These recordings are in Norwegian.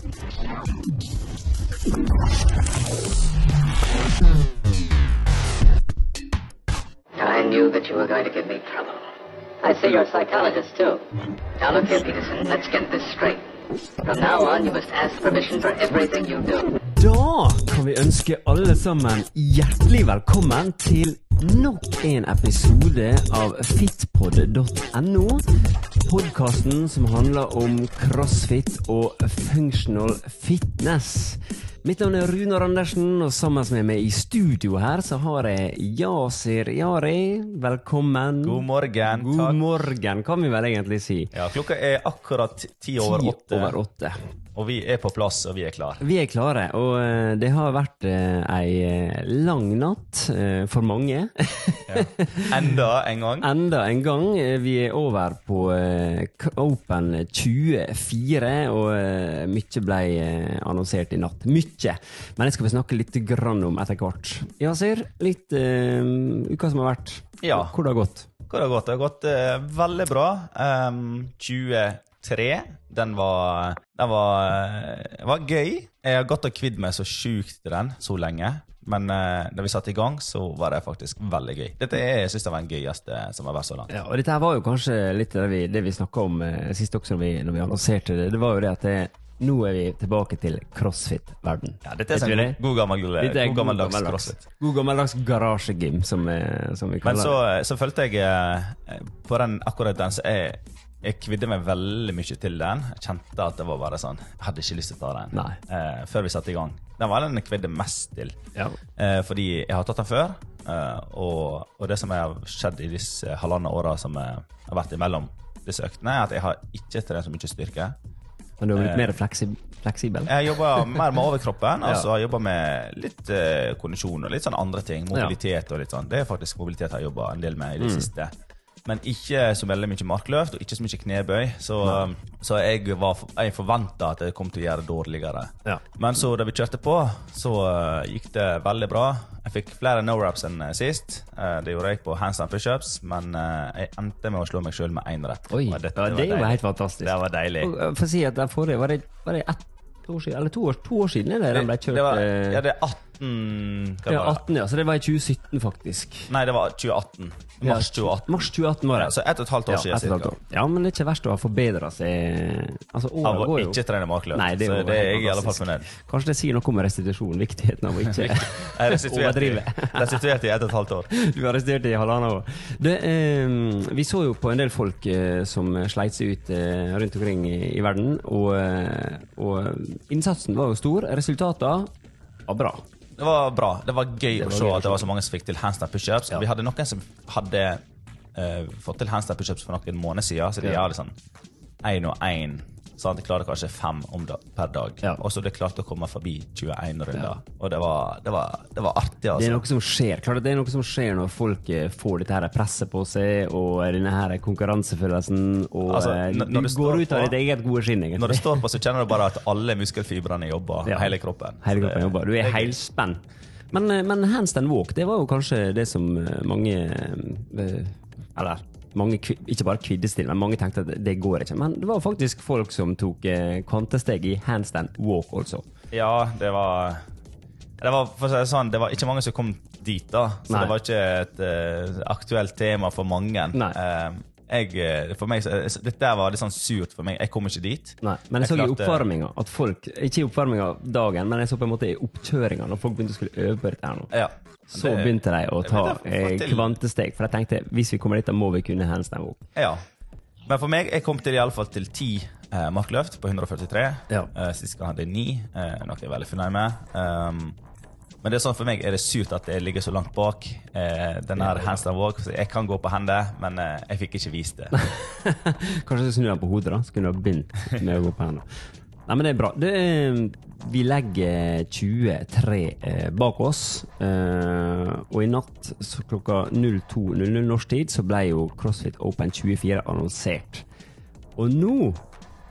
I knew that you were going to give me trouble. I see you're a psychologist, too. Now look here, Peterson, let's get this straight. From now on, you must ask permission for everything you do. Da kan vi ønske alle sammen hjertelig velkommen til nok en episode av fitpod.no. Podkasten som handler om crossfit og functional fitness. Mitt navn er Runar Andersen, og sammen med meg i studio her så har jeg Yasir Yari. Velkommen. God morgen. God takk. morgen, kan vi vel egentlig si. Ja, klokka er akkurat ti over åtte, over åtte. og vi er på plass, og vi er klare. Vi er klare, og eh, det har vært eh, ei eh, lang natt for mange. Enda en gang. Enda en gang. Vi er over på Open 24, og mye ble annonsert i natt. Mye. Men det skal vi snakke litt grann om etter hvert. Yasir, litt eh, uka som har vært. Ja. Hvor det har gått. Hvor det har gått? Det har gått uh, veldig bra. Um, 23, den var, den var, uh, var gøy. Jeg har gått og kvidd meg så sjukt til den så lenge. Men uh, da vi satte i gang, så var det faktisk veldig gøy. Dette er, jeg synes det var den gøyeste som har vært så langt. Ja, og dette her var jo kanskje litt det vi, det vi snakka om eh, sist også, når vi, når vi annonserte det. Det var jo det at det, nå er vi tilbake til crossfit-verden. Ja, dette er en sånn god, gammel, Dette er god gammeldags gammeldags- crossfit. God gammeldags garasjegym, som, eh, som vi kaller det. Men så følte jeg eh, På den, akkurat den så jeg, jeg kvidde meg veldig mye til den. Jeg kjente at det var bare sånn Jeg hadde ikke lyst til å ta den eh, før vi satte i gang. Den var den jeg kvidde mest til. Ja. Eh, fordi jeg har tatt den før. eh, og, og det som har skjedd i disse halvannet åra som jeg har vært imellom disse øktene, er at jeg har ikke trent så mye styrke. Men du har blitt Eh, mer fleksib fleksibel? Jeg jobber mer med overkroppen, og så har jeg jobba med litt eh, kondisjon og litt sånn andre ting. Mobilitet og litt sånn. Det er faktisk mobilitet jeg har jobba en del med i Mm. siste. Men ikke så veldig mye markløft og ikke så mye knebøy. Så, så jeg, var, jeg forventa at jeg kom til å gjøre det dårligere. Ja. Men så da vi kjørte på, så eh, gikk det veldig bra. Jeg fikk flere no-raps enn eh, sist. Eh, det gjorde jeg på handstand pushups, men eh, jeg endte med å slå meg sjøl med én rett. Oi, det, ja, var det var helt fantastisk. Det var deilig. Eh, For å si at den forrige, var det, var det ett år siden, eller to år, to år siden Eller, det den ble kjørt? Det var, eh, ja, det er 18 hva ja, var det? 18, ja, så det var i 2017 faktisk. Nei, det var 2018. Mars 2018. Mars 2018 var det. Ja, så ett og et halvt år Ja, siden og et halvt cirka. år. Ja, men det er ikke verst å ha forbedra seg. Altså, Av å går jo ikke trene makeløp. Nei, det er så jo det er helt jeg i alle fall fantastisk. fornøyd. Kanskje det sier noe om restitusjon, viktigheten av å ikke Jeg restituerte i- overdrive. restituerte i ett og et halvt år. Du har arrestert i halvannet år. Det, eh, vi så jo på en del folk eh, som sleit seg ut eh, rundt omkring i, i verden, og, eh, og innsatsen var jo stor. Resultatene var bra. Det var bra. Det var gøy Det å se gøy at det var så mange som fikk til handstand pushups. Ja. Vi hadde noen som hadde uh, fått til handstand pushups for noen måneder siden, så de Ja. har liksom én og én. At de klarer kanskje fem om da, per dag. Ja. Og så jeg klarte å komme forbi 21 runder. Og det var, det, var, det var artig, Det er altså. noe som skjer Klart det er noe som skjer når folk eh, får dette her presset på seg, og denne her konkurransefølelsen, og Altså, eh, når- du går ut av ditt eget gode skinn, egentlig. Når det står på, så kjenner du bare at alle muskelfibrene jobber. Ja. Hele kroppen. Hele kroppen det- jobber. Du er helspent. Men, hands men handstand walk, det var jo kanskje det som eh, mange eh, Eller mange, ikke bare kvidde til, men mange tenkte at det- går ikke. Men det var faktisk folk som tok eh, kvantesteg i handstand walk også. Ja, det var Det var si sånn, det var ikke mange som kom dit, da. Så Nei. det var ikke et uh, aktuelt tema for mange. Nei. Eh, jeg, eh, for meg, så Dette var litt sånn surt for meg. Jeg kom ikke dit. Nei, men jeg så klarte... i oppvarminga at folk Ikke i oppvarminga dagen, men jeg så på en måte i oppkjøringa, når folk begynte å skulle øve på dette her nå. Ja. Så Det- begynte de å ta få eh, kvantesteg. For jeg tenkte hvis vi kommer dit, da må vi kunne handstand walk. Ja. Men for meg, jeg kom til i alle fall til ti eh, markløft på 143. Ja. Eh, sist gang hadde jeg ni, eh, noe jeg er veldig fornøyd med. Um, men det er sånn for meg er det surt at jeg ligger så langt bak eh, den her handstand walk. Så jeg kan gå på hender, men eh, jeg fikk ikke vist det. Kanskje du snur den på hodet, da. Så kunne du ha begynt med å gå på hender. Nei, men det er bra. Det er, vi legger 23 eh, bak oss. Eh, og i natt så klokka 02.00 norsk tid så ble jo CrossFit Open 24 annonsert. Og nå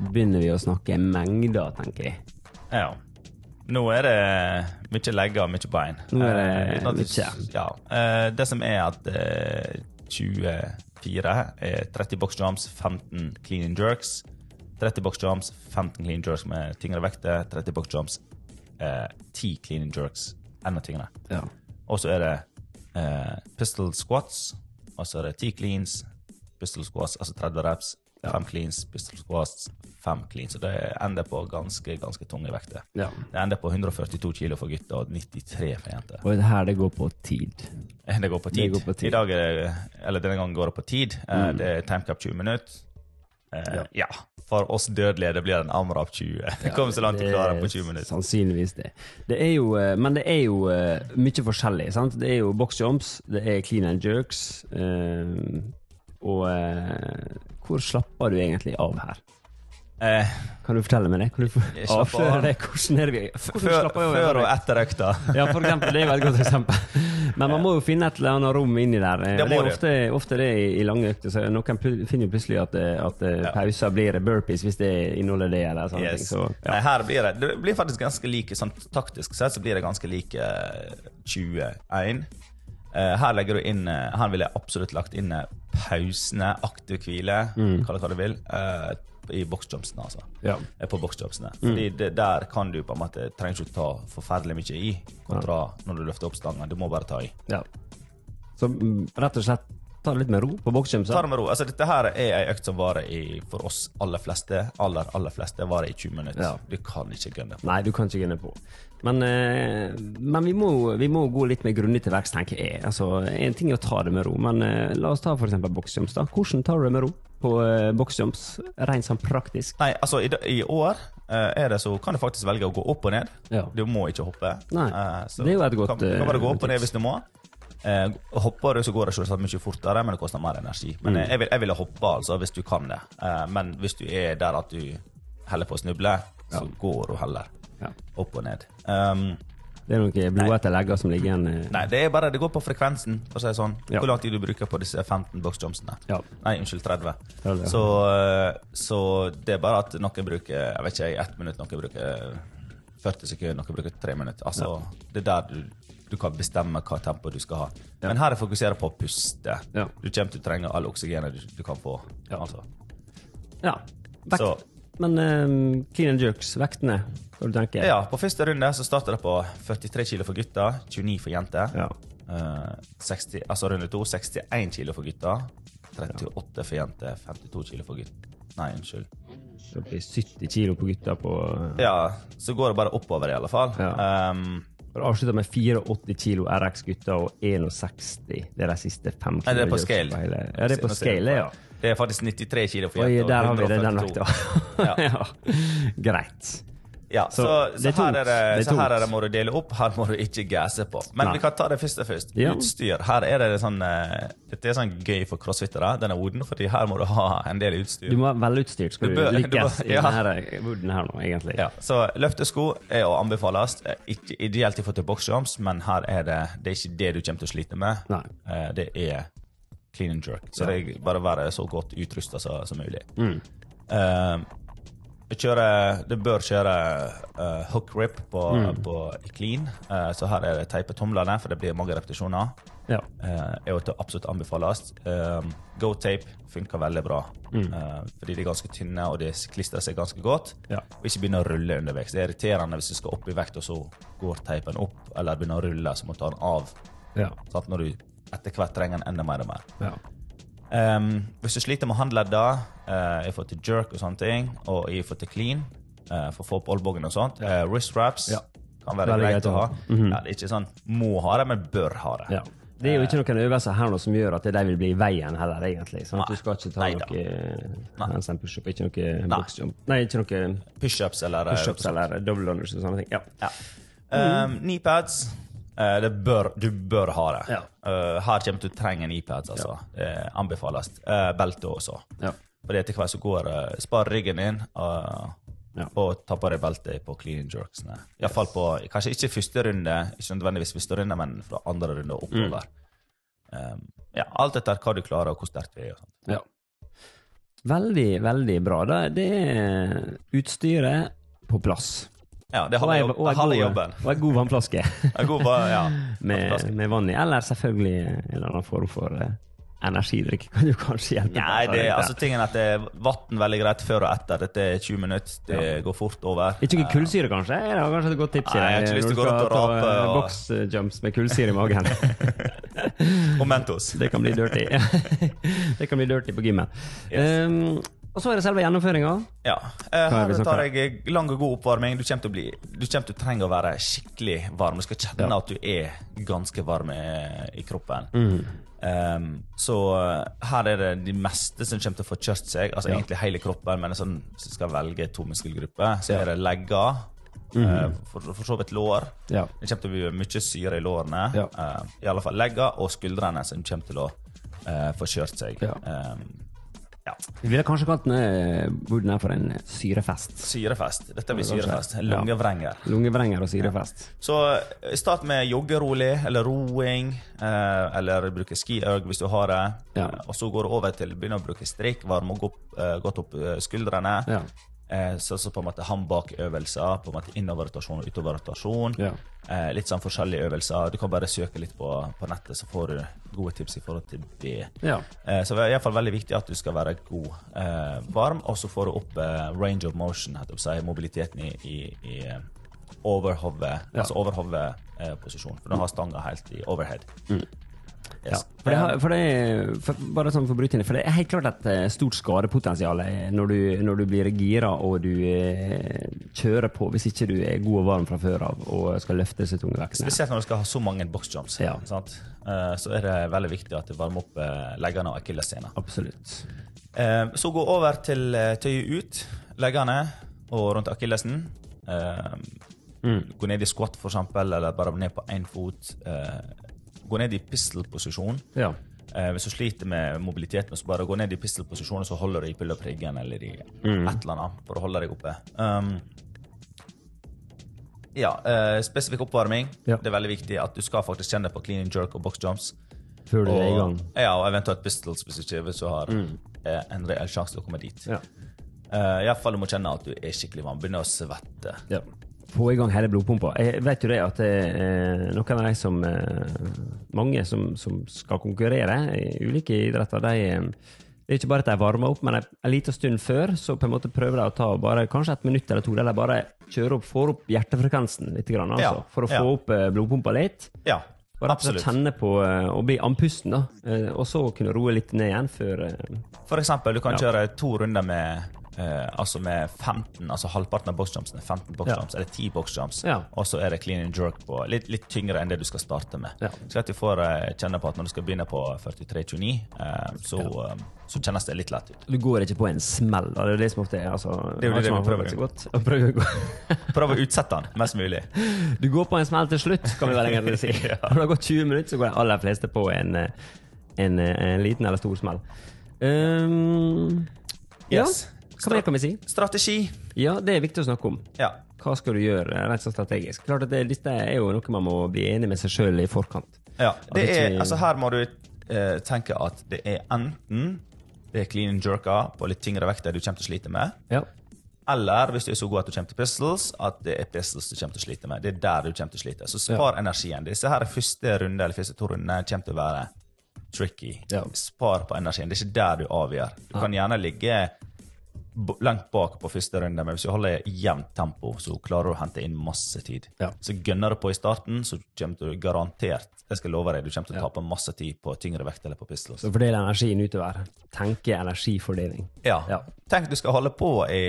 begynner vi å snakke mengder, tenker jeg. Ja. Nå er det mye legger og mye bein. Nå er det Eh, at du- mye. Ja. Uh, det som er at uh, 24 er 30 box jumps, 15 clean and jerks, 30 box jumps, 15 clean jerks med tyngre vekter, 30 box jumps, eh, 10 clean and jerks, enda tyngre. Ja. Og så er det eh, pistol squats, og så er det 10 cleans, pistol squats, altså 30 reps, 5 cleans, pistol squats, fem cleans. Så det ender på ganske, ganske tunge vekter. ja. Det ender på 142 kilo for gutter og 93 for jenter. Og det her, det går på tid. Det går på tid. Går på tid. I dag er det, eller denne gangen går det på tid. Eh, Mm. Det er timecap 20 minutter. Eh, Ja. ja. For oss dødelige det blir en AMRAP 20. Det kommer så langt du klarer er på 20 minutter. Sannsynligvis det. det er jo, eh, men det er jo mye forskjellig. Sant? Det er jo boxjumps, det er clean and jerks. eh, og eh, hvor slapper du egentlig av her? Eh, Kan du fortelle meg det? Kan du slapper avsløre av. det? Hvordan er det vi hvordan før, før og etter økta. Ja, for eksempel. Det er jo et godt eksempel. Men man må jo finne et eller annet rom inni der. Eh, Det det er ofte, ofte det i, lange økter. Så noen finner jo plutselig at, eh, at eh, Ja. pauser blir burpees hvis det inneholder det. eller sånne ting. Så, ja. Nei, her blir det, det blir faktisk ganske like sånn taktisk sett så blir det ganske like eh, 21. Eh, her legger du inn eh, Her ville jeg absolutt lagt inn eh, pausene, aktiv hvile, Mm. kall det hva du vil, i boxjumpsene, altså. Ja. På boxjumpsene. Mm. Fordi det, der kan du på en måte trenger ikke ta forferdelig mye i, kontra når du løfter opp stangen. Du må bare ta i. Ja. Så mm, rett og slett ta det litt med ro på boxjumps. Ta det med ro. Altså, dette her er ei økt som varer i, for oss aller fleste, aller, aller fleste, varer i 20 minutter. Ja. Du kan ikke gunne på. Nei, du kan ikke gunne på. Men, eh, men vi, må, vi må gå litt mer grundig til verks, tenker jeg. Altså, En ting er å ta det med ro, men eh, la oss ta f.eks. boksjumps. da. Hvordan tar du det med ro på eh, boxjumps, rent sånn praktisk? Nei, altså i, i år eh, er det så kan du faktisk velge å gå opp og ned. Ja. Du må ikke hoppe. Nei, så det er jo et godt, kan, kan bare gå opp og ned hvis du må. Eh, hopper du, så går det selvsagt mye fortere, men det koster mer energi. Men Mm. jeg, vil, jeg ville hoppe altså, hvis du kan det. Eh, men hvis du er der at du heller på å snuble, så går du heller Ja. opp og ned. Um, Det er noen blodete legger som ligger igjen. eh, nei, det er bare det går på frekvensen, for å si det sånn. Ja. Hvor lang tid du bruker på disse 15 boxjumpsene. Ja. Nei, unnskyld, 30. 30, ja. Så, eh, så det er bare at noen bruker jeg vet ikke, ett minutt, noen bruker 40 sekunder, noen bruker tre minutter. Altså, Det er der du, du kan bestemme hva tempo du skal ha. Men her er fokuseret på å puste. Ja. Du kommer til å trenge all oksygenet du, du kan få. Ja. Altså. Ja. Så Men eh, clean and jerks, vektene, hva du tenker ja, på første runde så starter det på 43 kilo for gutter, 29 for jenter. Ja. Uh, 60, altså runde to 61 kilo for gutter, 38 for jenter, 52 kilo for gutter. Nei, unnskyld. Det blir 70 kilo på gutta på uh, Ja, så går det bare oppover i alle fall. Ja. Um, avslutta med 84 kilo RX-gutter og 61. Det er de siste fem Nei, det er på scale. på hele- Ja, det er på scale, ja. Det er faktisk 93 kilo for jenter. der har vi det, den 142. vekta. Ja. ja. Greit. Ja, så, Så så, er her, er det, så her er det må du dele opp, her må du ikke gasse på. Men Nei. vi kan ta det første først. Ja. Utstyr. Her er det sånn eh, Dette er sånn gøy for crossfittere, denne wooden, fordi her må du ha en del utstyr. Du må være velutstyrt skal Du du, bør- du lykkes må- i ja. denne wooden her nå, egentlig. Ja, så løftesko er å anbefales. Eh, Ikke ideelt i forhold til boxjumps, men her er det, det er ikke det du kommer til å slite med. Nei. Eh, Det er clean and jerk. Så det er bare å være så godt utrusta som, som mulig. Mm. Eh, kjører, det bør kjøre uh, hook rip på, Mm. på clean, uh, så her er det teipe tomlene, for det blir mange repetisjoner. Ja. Uh, er jo til absolutt anbefales. Uh, Go tape funker veldig bra, Mm. Eh, fordi de er ganske tynne og de klistrer seg ganske godt. Ja. Og ikke begynner å rulle underveis. Det er irriterende hvis du skal opp i vekt, og så går teipen opp, eller begynner å rulle, så må du ta den av. Ja. Sånn, Når du etter hvert trenger den enda mer og mer. ja. Um, hvis du sliter med håndledder, uh, i forhold til jerk og sånne ting, og i forhold til clean, uh, for å få opp olbuen og sånt, uh, wrist wraps Ja. kan være greit greit å å ha. Mm -hmm. ja, det er ikke sånn må ha det, men bør ha det. ja. Det er jo ikke noen øvelser her nå som gjør at de vil bli i veien heller, egentlig. Sånn at du skal ikke ta Neida. noe handstand pushup, ikke noe boxjump. Nei, ikke noe Pushups eller push eller double runners og sånne ting. Ja. Ja. Um, Kneepads. Eh, det bør, du bør ha det. Ja. Eh, her kommer du til å trenge kneepads. Altså. Det anbefales. Uh, belte også. Ja. Fordi etter hvert så går uh, Spar ryggen din uh, Ja. og ta på deg beltet på clean jerksene. Iallfall på Kanskje ikke første runde, ikke nødvendigvis første runde, men fra andre runde og oppover. Mm. Um, ja, alt etter hva du klarer, og hvor sterkt du er. og sånt. Ja. Veldig, veldig bra. da. det er utstyret på plass. Ja, det er Og halve, og ei halve god- jobben. Og en god vannflaske god, ja, med, med vann i. Eller selvfølgelig en eller annen form for uh, energidrikk kan jo kanskje hjelpe. Nei, det, jeg altså, tingen er at det er vann veldig greit før og etter. Dette er 20 minutter. Det går fort over. Ikke noe kullsyre, kanskje? Det var kanskje et godt tips. Nei, jeg har ikke lyst til å gå rundt og rape eh, og- Boksjumps med kullsyre i magen. Og Mentos. Det kan bli dirty. det kan bli dirty på gymmet. Um, og så er det selve gjennomføringa. Ja. Eh, er her tar jeg lang og god oppvarming. Du kommer til å bli Du kommer til å trenge å være skikkelig varm. Du skal kjenne Ja. at du er ganske varm i, kroppen. Mm. Um, så eh, her er det de meste som kommer til å få kjørt seg. Altså Ja. egentlig hele kroppen, men sånn, hvis du skal velge to muskelgrupper, så er det legger. eh, for, for så vidt lår. Ja. Det kommer til å bli mye syre i lårene. Ja. Uh, I alle fall legger og skuldrene som kommer til å uh, få kjørt seg. Ja. Um, ja. Vi ville kanskje kalt denne boden for en syrefest. Syrefest. Dette blir syrefest. Lungevrenger. Ja. Lungevrenger. Og syrefest. Så eh, start med joggerolig eller roing, eh, eller bruke skiøg hvis du har det. Ja. Eh, og så går du over til å begynne å bruke strikk, varme opp, eh, godt opp skuldrene skuldrene. Eh, så, så på en måte håndbakøvelser, på en måte innoverrotasjon og utoverrotasjon. Ja. Eh, litt sånn forskjellige øvelser. Du kan bare søke litt på, på nettet, så får du gode tips i forhold til det. Ja. Eh, så det er i hvert fall veldig viktig at du skal være god eh, varm, og så får du opp eh, range of motion, heter mobiliteten i, i, i overhovet, overhove, Ja. altså overhoveposisjon. For du har stanga helt i overhead. Ja. For det, har- for det, for, bare sånn for inn, for det er helt klart et eh, stort skadepotensial når du, når du blir gira og du eh, kjører på hvis ikke du er god og varm fra før av og skal løfte disse tunge vektene. Spesielt når du skal ha så mange boxjumps. Ja. Sant? Eh, så er det veldig viktig at du varmer opp leggene og akillessena. Absolutt. Så gå over til tøyet ut, leggene og rundt akillesen. Mm. Gå ned i squat, for eksempel, eller bare ned på én fot. Eh, gå ned i pistol-posisjon. Ja. Eh, hvis du sliter med mobiliteten, så bare gå ned i pistol-posisjon, og så holder du i pille og priggen eller i Mm. et eller annet for å holde deg oppe. Um, ja, eh, spesifikk oppvarming. Ja. Det er veldig viktig at du skal faktisk kjenne på clean and jerk og box jumps. Før du er i gang. Mm. ja, og eventuelt pistols hvis, ikke, du har eh, en reell sjanse til å komme dit. Ja. Uh, Iallfall du må kjenne at du er skikkelig varm. Begynner å svette. Ja. Få i gang hele blodpumpa. Jeg vet jo det at det er noen av de som eh, Mange som, som skal konkurrere i ulike idretter, de eh, det er ikke bare at de varmer opp, men en, en liten stund før så på en måte prøver de å ta bare kanskje et minutt eller to, der de bare kjører opp, får opp hjertefrekvensen litt, grann, altså, Ja, for å ja. få opp eh, blodpumpa litt. Ja, Og rett og slett kjenne på eh, å bli andpusten, da. Eh, og så kunne roe litt ned igjen før eh, For eksempel, du kan Ja. kjøre to runder med eh, altså med 15, altså halvparten av boxjumpsene. 15 boxjumps, eller 10 boxjumps. Ja. Og så er det clean and jerk på litt, litt tyngre enn det du skal starte med. Ja. Så at du får uh, kjenne på at når du skal begynne på 43-29, uh, så, eh, så kjennes det litt lett ut. Du går ikke på en smell, da. Det er det som ofte er altså, Det er jo det man prøver. godt. Prøv å utsette den mest mulig. Du går på en smell til slutt, kan vi vel egentlig si. Når det har gått 20 minutter, så går de aller fleste på en, en, en, eh, en liten eller stor smell. Um, Yes. Ja, hva mer kan vi si? Strategi. Ja, det er viktig å snakke om. Ja. Hva skal du gjøre rett så strategisk? Klart at det, Dette er jo noe man må bli enig med seg sjøl i forkant. ja. Det er, ikke- altså her må du eh, tenke at det er enten det er clean and jerker på litt tyngre vekter du kommer til å slite med, Ja. Eller hvis du er så god at du kommer til pistols, at det er pistols du kommer til å slite med. Det er der du kommer til å slite. Så spar energien. Disse her første runde, eller første to rundene kommer til å være tricky. Ja. Spar på energien. Det er ikke der du avgjør. Du kan gjerne ligge langt bak på første runde, men hvis du holder jevnt tempo, så klarer du å hente inn masse tid. Ja. Så gønner du på i starten, så kommer du garantert jeg skal love deg, du kommer til å tape masse tid på tyngre vekt eller på pistol. Så fordel energien utover. Tenke energifordeling. Ja. Ja. Tenk du skal holde på i,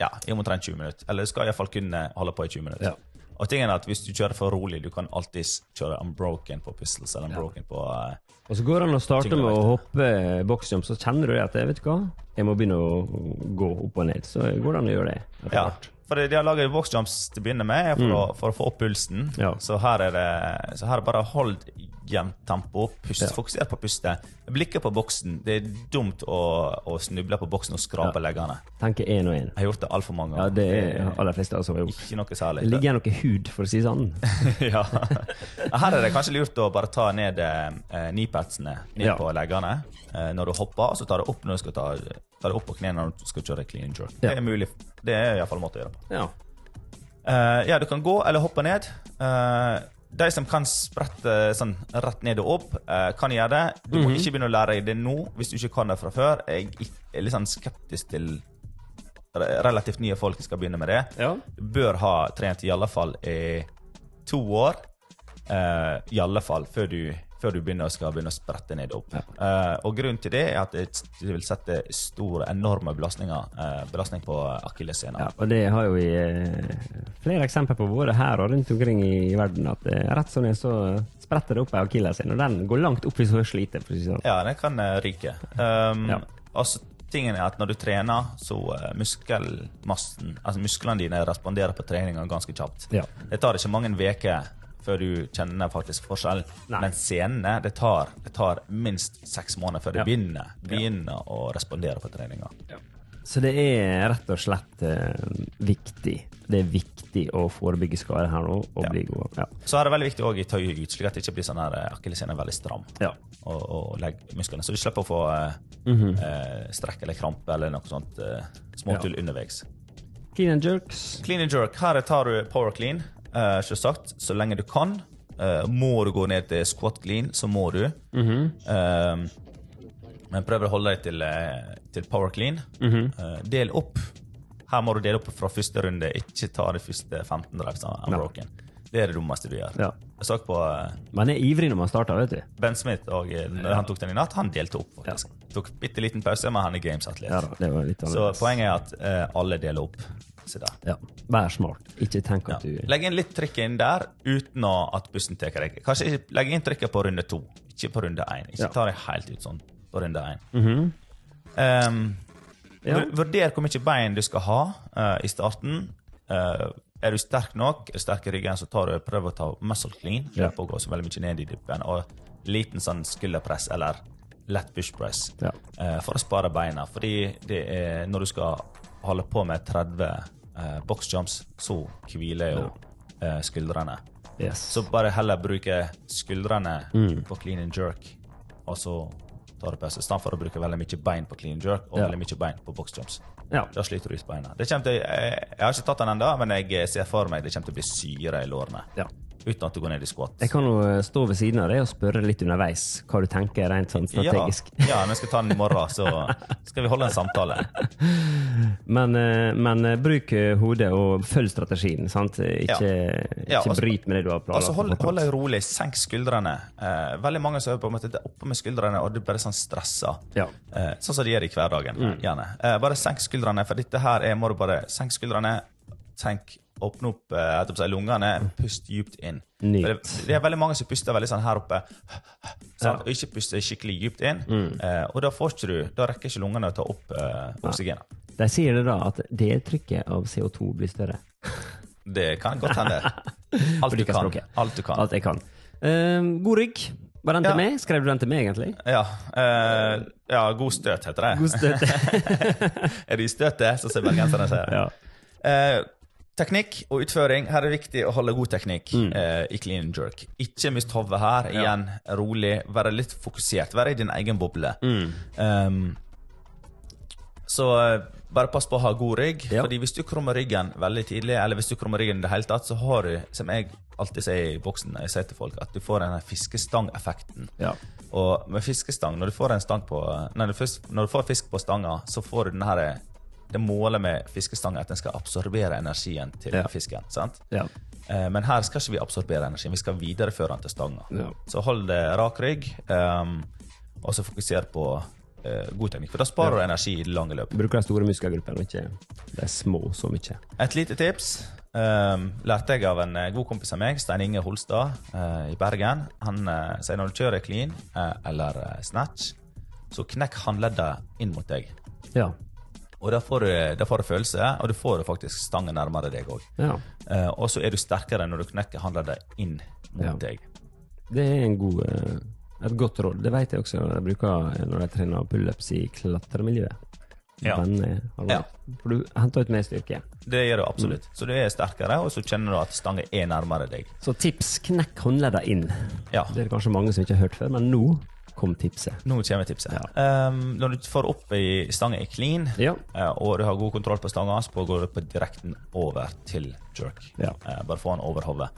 ja, i omtrent 20 minutter. Eller du skal iallfall kunne holde på i 20 minutter. Ja. Og tingen er at Hvis du kjører for rolig, du kan alltid kjøre unbroken på pistols eller unbroken på Uh, Og så går det an å starte med å hoppe boksjump, så kjenner du det at vet du hva, jeg må begynne å gå opp og ned. Så går det an å gjøre det. Ja. hvert. For de har laget boxjumps til å begynne med, for, å, for å få opp pulsen. Mm. Ja. Så her er det så her er bare hold jevnt tempo. Pust, Ja. Fokuser på pustet. Blikket på boksen. Det er dumt å, å snuble på boksen og skrape leggene. Tenke én og én. Jeg har gjort det altfor mange ganger. Ja, det er aller fleste altså. Ikke noe særlig. Det ligger noe hud, for å si det sånn. ja. Her er det kanskje lurt å bare ta ned eh, kneepadsene ned Ja. på leggene eh, når du hopper, og så tar det opp når du skal ta, ta det opp på knærne når du skal kjøre clean jerk. Ja. Det er mulig. Det er iallfall en måte å gjøre det på. Ja. Uh, ja, du kan gå eller hoppe ned. Uh, de som kan sprette sånn rett ned og opp, uh, kan gjøre det. Du må ikke begynne å lære deg det nå hvis du ikke kan det fra før. Jeg er litt sånn skeptisk til relativt nye folk som skal begynne med det. Ja. Du bør ha trent i alle fall i to år. eh, I alle fall før du, før du begynner, skal begynne å sprette ned opp. opp. Uh, og grunnen til det er at det vil sette store, enorme belastninger, uh, belastning på akillessena. Ja, og det har jo vi eh, flere eksempler på både her og rundt omkring i verden. At eh, rett som det er, så spretter det opp ei akilleshæl, og den går langt opp hvis hun sliter. Sånn. Ja, den kan eh, ryke. Um, Ja. altså, tingen er at når du trener, så muskelmassen Altså musklene dine responderer på treninga ganske kjapt. Ja. Det tar ikke mange uker før du kjenner faktisk forskjell. Nei. Men senene, det tar, det tar minst seks måneder før Ja. du begynner, begynner å respondere på treninga. Så det er rett og slett eh, viktig. Det er viktig å forebygge skader her nå og Ja. bli god. Ja. Så er det veldig viktig også i tøye ut, slik at det ikke blir sånn eh, er veldig stram. Ja. Og, og leggmusklene. Så du slipper å få eh, Mhm. eh, strekk eller krampe eller noe sånt eh, småtull underveis. Clean and jerks. Clean and jerk. Her tar du power clean, uh, selvsagt, så lenge du kan. Uh, må du gå ned til squat clean, så må du. Eh, men prøv å holde deg til, til power clean. Eh, del opp. Her må du dele opp fra første runde, ikke ta de første 15 reps unbroken. Det er det dummeste du gjør. Ja. Jeg så på eh, Man er ivrig når man starter, vet du. Ben Smith, og eh, når han tok den i natt, han delte opp. faktisk. Tok bitte liten pause, men han er Games-atlet. Ja det så poenget er at eh, alle deler opp. Ja. Vær smart. Ikke tenk Ja. du Legg inn litt trykk inn der uten at bussen tar deg. Kanskje ikke legg inn trykket på runde to, ikke på runde én. Ikke Ja. ta deg helt ut sånn på runde én. Mhm. um, Ja. Vurder hvor mye bein du skal ha uh, i starten. Eh, er du sterk nok, er du sterk i ryggen, så tar du, prøv å ta muscle clean. Ja. Å gå så veldig mye ned i dyppen. Og liten sånn skulderpress eller lett pushpress Ja. eh, for å spare beina. Fordi det er, når du skal holde på med 30 uh, boxjumps, så hviler jo eh, skuldrene. Yes. Så bare heller bruke skuldrene Mm. på clean and jerk, og så tar du pause. I stedet for å bruke veldig mye bein på clean and jerk og Ja. veldig mye bein på boxjumps. Ja. Da sliter du ut beina. Det til, jeg, jeg har ikke tatt den ennå, men jeg ser for meg det kommer til å bli syre i lårene. ja. Uten at du går ned i squat. Jeg kan jo eh, stå ved siden av deg og spørre litt underveis hva du tenker rent sånn strategisk. Ja, ja, men jeg skal ta den i morgen, så skal vi holde en samtale. Men, eh, men eh, bruk hodet og følg strategien. sant? Ikke, Ja, ikke altså- bryt med det du har planlagt. Altså, hold, hold deg rolig, senk skuldrene. Eh, veldig mange som er på en måte oppe med skuldrene, og du bare sånn stressa. Ja. Eh, sånn som de gjør i hverdagen. Mm. Gjerne. Eh, bare senk skuldrene, for dette her er, må du bare senk skuldrene. Tenk, åpne opp eh, si, lungene, pust dypt inn. Det, det er veldig mange som puster veldig sånn her oppe, sant? og ikke puster skikkelig dypt inn. Mm. Eh, og da får ikke du, da rekker ikke lungene å ta opp eh, oksygenet. De sier det da at deltrykket av CO2 blir større. Det kan godt hende. Alt du kan. Alt du kan. Alt jeg kan. Uh, god rygg. Var den til Ja. meg? Skrev du den til meg, egentlig? Ja, Uh, ja, god støt heter det. God støt. er det i støtet, så ser bergenserne sier. ja. Eh, teknikk og utføring. Her er det viktig å holde god teknikk Mm. eh, i clean and jerk. Ikke mist hodet her. Igjen, rolig. Være litt fokusert. Være i din egen boble. Mm. Um, så eh, bare pass på å ha god rygg. Ja. Fordi hvis du krummer ryggen veldig tidlig, eller hvis du krummer ryggen i det hele tatt, så har du, som jeg alltid sier i boksen, jeg sier til folk, at du får denne fiskestangeffekten. ja. Og med fiskestang, når du får en stang på Nei, når du, får fisk på stanga, så får du den her Det målet med fiskestang er at den skal absorbere energien til Ja. fisken. sant? ja. Eh, Men her skal ikke vi absorbere energien, vi skal videreføre den til stanga. Ja. Så hold det rak rygg, um, og så fokuser på uh, god teknikk. For da sparer du energi i det lange løp. Bruker de store muskelgruppene, og ikke de små så mye. Et lite tips um, lærte jeg av en eh, god kompis av meg, Stein Inge Holstad uh, i Bergen. Han uh, sier når du kjører clean eller snatch, så knekk håndleddet inn mot deg. Ja. Og da får, du, får du følelse, og du får faktisk stangen nærmere deg òg. ja. og så er du sterkere når du knekker håndleddet inn mot Ja. deg. Det er en god, eh, et godt råd. Det vet jeg også når jeg bruker når jeg trener pullups i klatremiljøet. Ja. Ja. For du henter ut mer styrke. Det gjør du absolutt. Mm. Så du er sterkere, og så kjenner du at stangen er nærmere deg. Så tips knekk håndleddene inn. Ja. Det er det kanskje mange som ikke har hørt før, men nå kom tipset. Nå kommer tipset. Um, når du får opp i stangen i clean, Ja. uh, og du har god kontroll på stanga, så går du på direkten over til jerk. Ja. Uh, bare få den over hodet.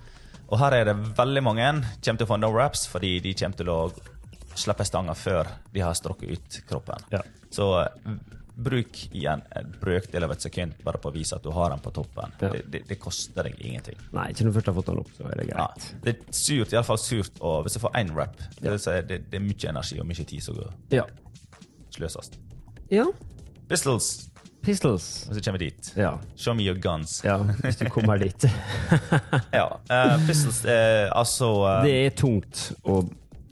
Og her er det veldig mange kommer til å få no wraps, fordi de kommer til å slippe stanga før de har strukket ut kroppen. Ja. Så eh, bruk igjen en brøkdel av et sekund bare på å vise at du har den på toppen. Ja. Det, det, det koster deg ingenting. Nei, ikke når du først har fått den opp, så er det Ja, greit. det er surt, iallfall surt Og hvis jeg får én rap. Det, si, det, det er mye energi og mye tid som går Ja. sløses. ja. Pistols, Pistols. hvis du kommer dit. Ja. Show me your guns. ja, hvis du kommer dit. Ja, Uh, pistols er altså uh, Det er tungt og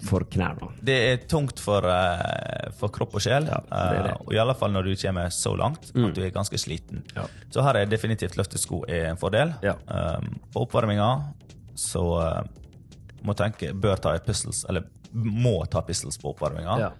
for knærne. Det er tungt for, uh, for kropp og sjel. Ja, det er det. Uh, og i alle fall når du kommer så langt at du er ganske sliten. Ja. Så her er definitivt løftesko er en fordel. Ja. Um, på oppvarminga så uh, må tenke bør ta pistols, eller må ta pistols på oppvarminga. Ja.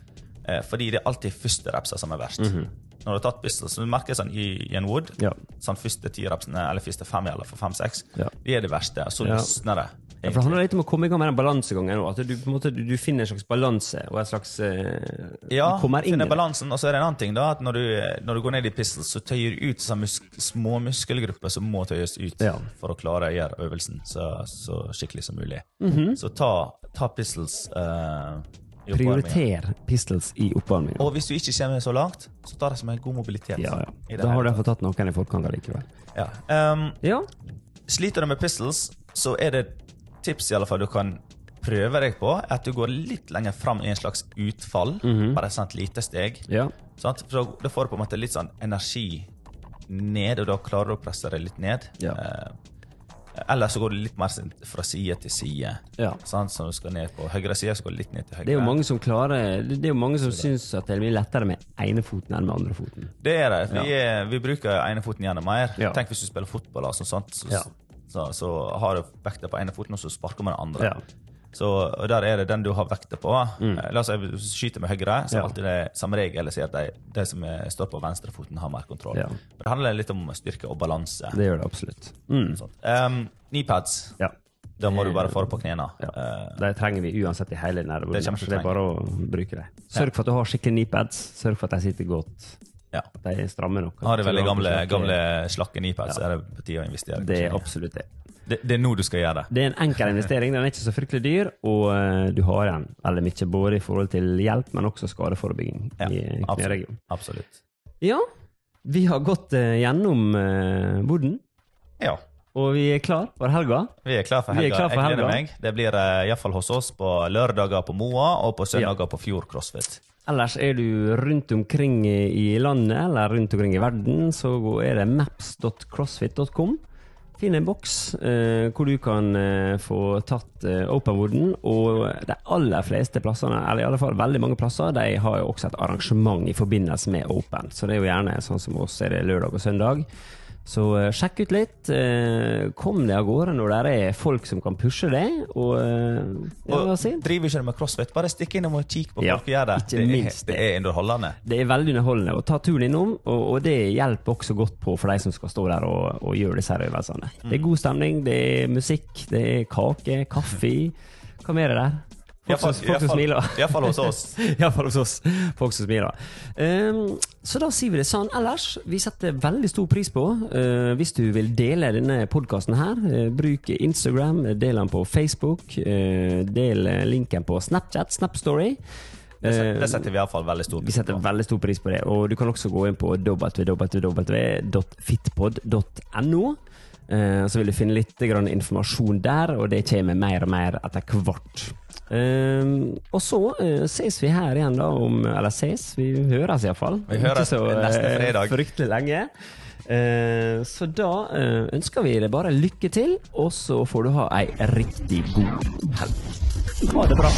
Eh, fordi det er alltid første repsa som er verst. Når du har tatt pistols, så du merker sånn i, en wood. Ja. sånn første ti repsene, eller første fem, eller for fem-seks, Ja. de er det verste. Så løsner det. Ja, for Det handler litt om å komme i gang med den balansegangen. At du, måte, du, finner en slags balanse og en slags Uh, Ja, Du kommer inn finner balansen. Og så er det en annen ting, da, at når du, når du går ned i pistols, så tøyer du ut sånne mus små muskelgrupper som må tøyes ut Ja. for å klare å gjøre øvelsen så, så skikkelig som mulig. Mhm. Så ta, ta pistols uh, i. Prioriter pistols i oppvarmingen. Og hvis du ikke kommer så langt, så tar det som en god mobilitet. Ja, ja. Da har du iallfall tatt noen i forkant likevel. Ja. Um, Ja. Sliter du med pistols, så er det et tips i alle fall du kan prøve deg på, er at du går litt lenger fram i en slags utfall. Mhm. Bare et sånt lite steg. ja. Sant? For da, får du på en måte litt sånn energi ned, og da klarer du å presse deg litt ned. Ja. Eh, eller så går du litt mer sånn fra side til side. Ja. Sånn, Så du skal ned på høyre side, så går du litt ned til høyre. Det er jo mange som klarer Det er jo mange som syns at det mye lettere med ene foten enn med andrefoten. Det er det. Vi, ja. vi bruker enefoten gjerne mer. Ja. Tenk hvis du spiller fotball, altså, sånt, Så, Ja. Så, så har du vekta på ene foten, og så sparker man den andre. Ja. Så der er det den du har vekta på. Mm. La oss si skyter med høyre, så. Ja. alltid det som regel sier at de, de som står på venstrefoten, har mer kontroll. Ja. Det handler litt om styrke og balanse. Det gjør det absolutt. Mm. Um, Kneepads. Ja. Da må du bare få det på knærne. Ja. Uh, De trenger vi uansett i hele nærområdet. Det det er bare å bruke det. Sørg for at du har skikkelig kneepads. Sørg for at de sitter godt. Ja. At de er stramme nok. Har de veldig gamle, gamle slakke kneepads, så er det på tide å investere. Det er absolutt det. det, det er nå du skal gjøre det. Det er en enkel investering. Den er ikke så fryktelig dyr, og eh, du har den veldig mye både i forhold til hjelp, men også skadeforebygging Ja, i kneregionen. absolutt. Ja, vi har gått uh, gjennom uh, Boden, Ja. og vi er klar for helga. Vi er klar for helga. klar for Jeg gleder meg. Det blir uh, iallfall hos oss på lørdager på Moa og på søndager på Fjord CrossFit. Ellers er du rundt omkring i landet eller rundt omkring i verden, så er det maps.crossfit.com. Finn en boks eh, hvor du kan eh, få tatt eh, openwooden, og de aller fleste plassene, eller i alle fall veldig mange plasser, de har jo også et arrangement i forbindelse med open. Så det er jo gjerne sånn som oss er det lørdag og søndag. Så eh, sjekk ut litt. eh, kom deg av gårde når det er folk som kan pushe deg, og eh, ja, Og driver ikke med CrossFit, bare stikk innom og kikk på Ja, folk gjør det. Det er, det. er underholdende. Det er veldig underholdende å ta turen innom, og, og det hjelper også godt på for de som skal stå der og, og gjøre disse øvelsene. Det er god stemning, det er musikk, det er kake, kaffe. Hva mer er det der? Folk som, folk som smiler. Iallfall hos oss. Iallfall hos oss. Folk som smiler. Ehm, så da sier vi det sånn. Ellers, vi setter veldig stor pris på uh, hvis du vil dele denne podkasten her. Uh, bruk Instagram, del den på Facebook, uh, del linken på Snapchat, Snapstory. Det, setter, Eh, det setter vi iallfall veldig stor pris på. vi setter veldig stor pris på det. Og du kan også gå inn på www.fitpod.no. Så vil du finne litt informasjon der, og det kommer mer og mer etter hvert. Eh, og så uh, ses vi her igjen, da, om Eller ses, vi høres iallfall. Vi høres neste fredag. fryktelig lenge. Uh, så da uh, ønsker vi deg bare lykke til, og så får du ha ei riktig god helg. Ha det bra.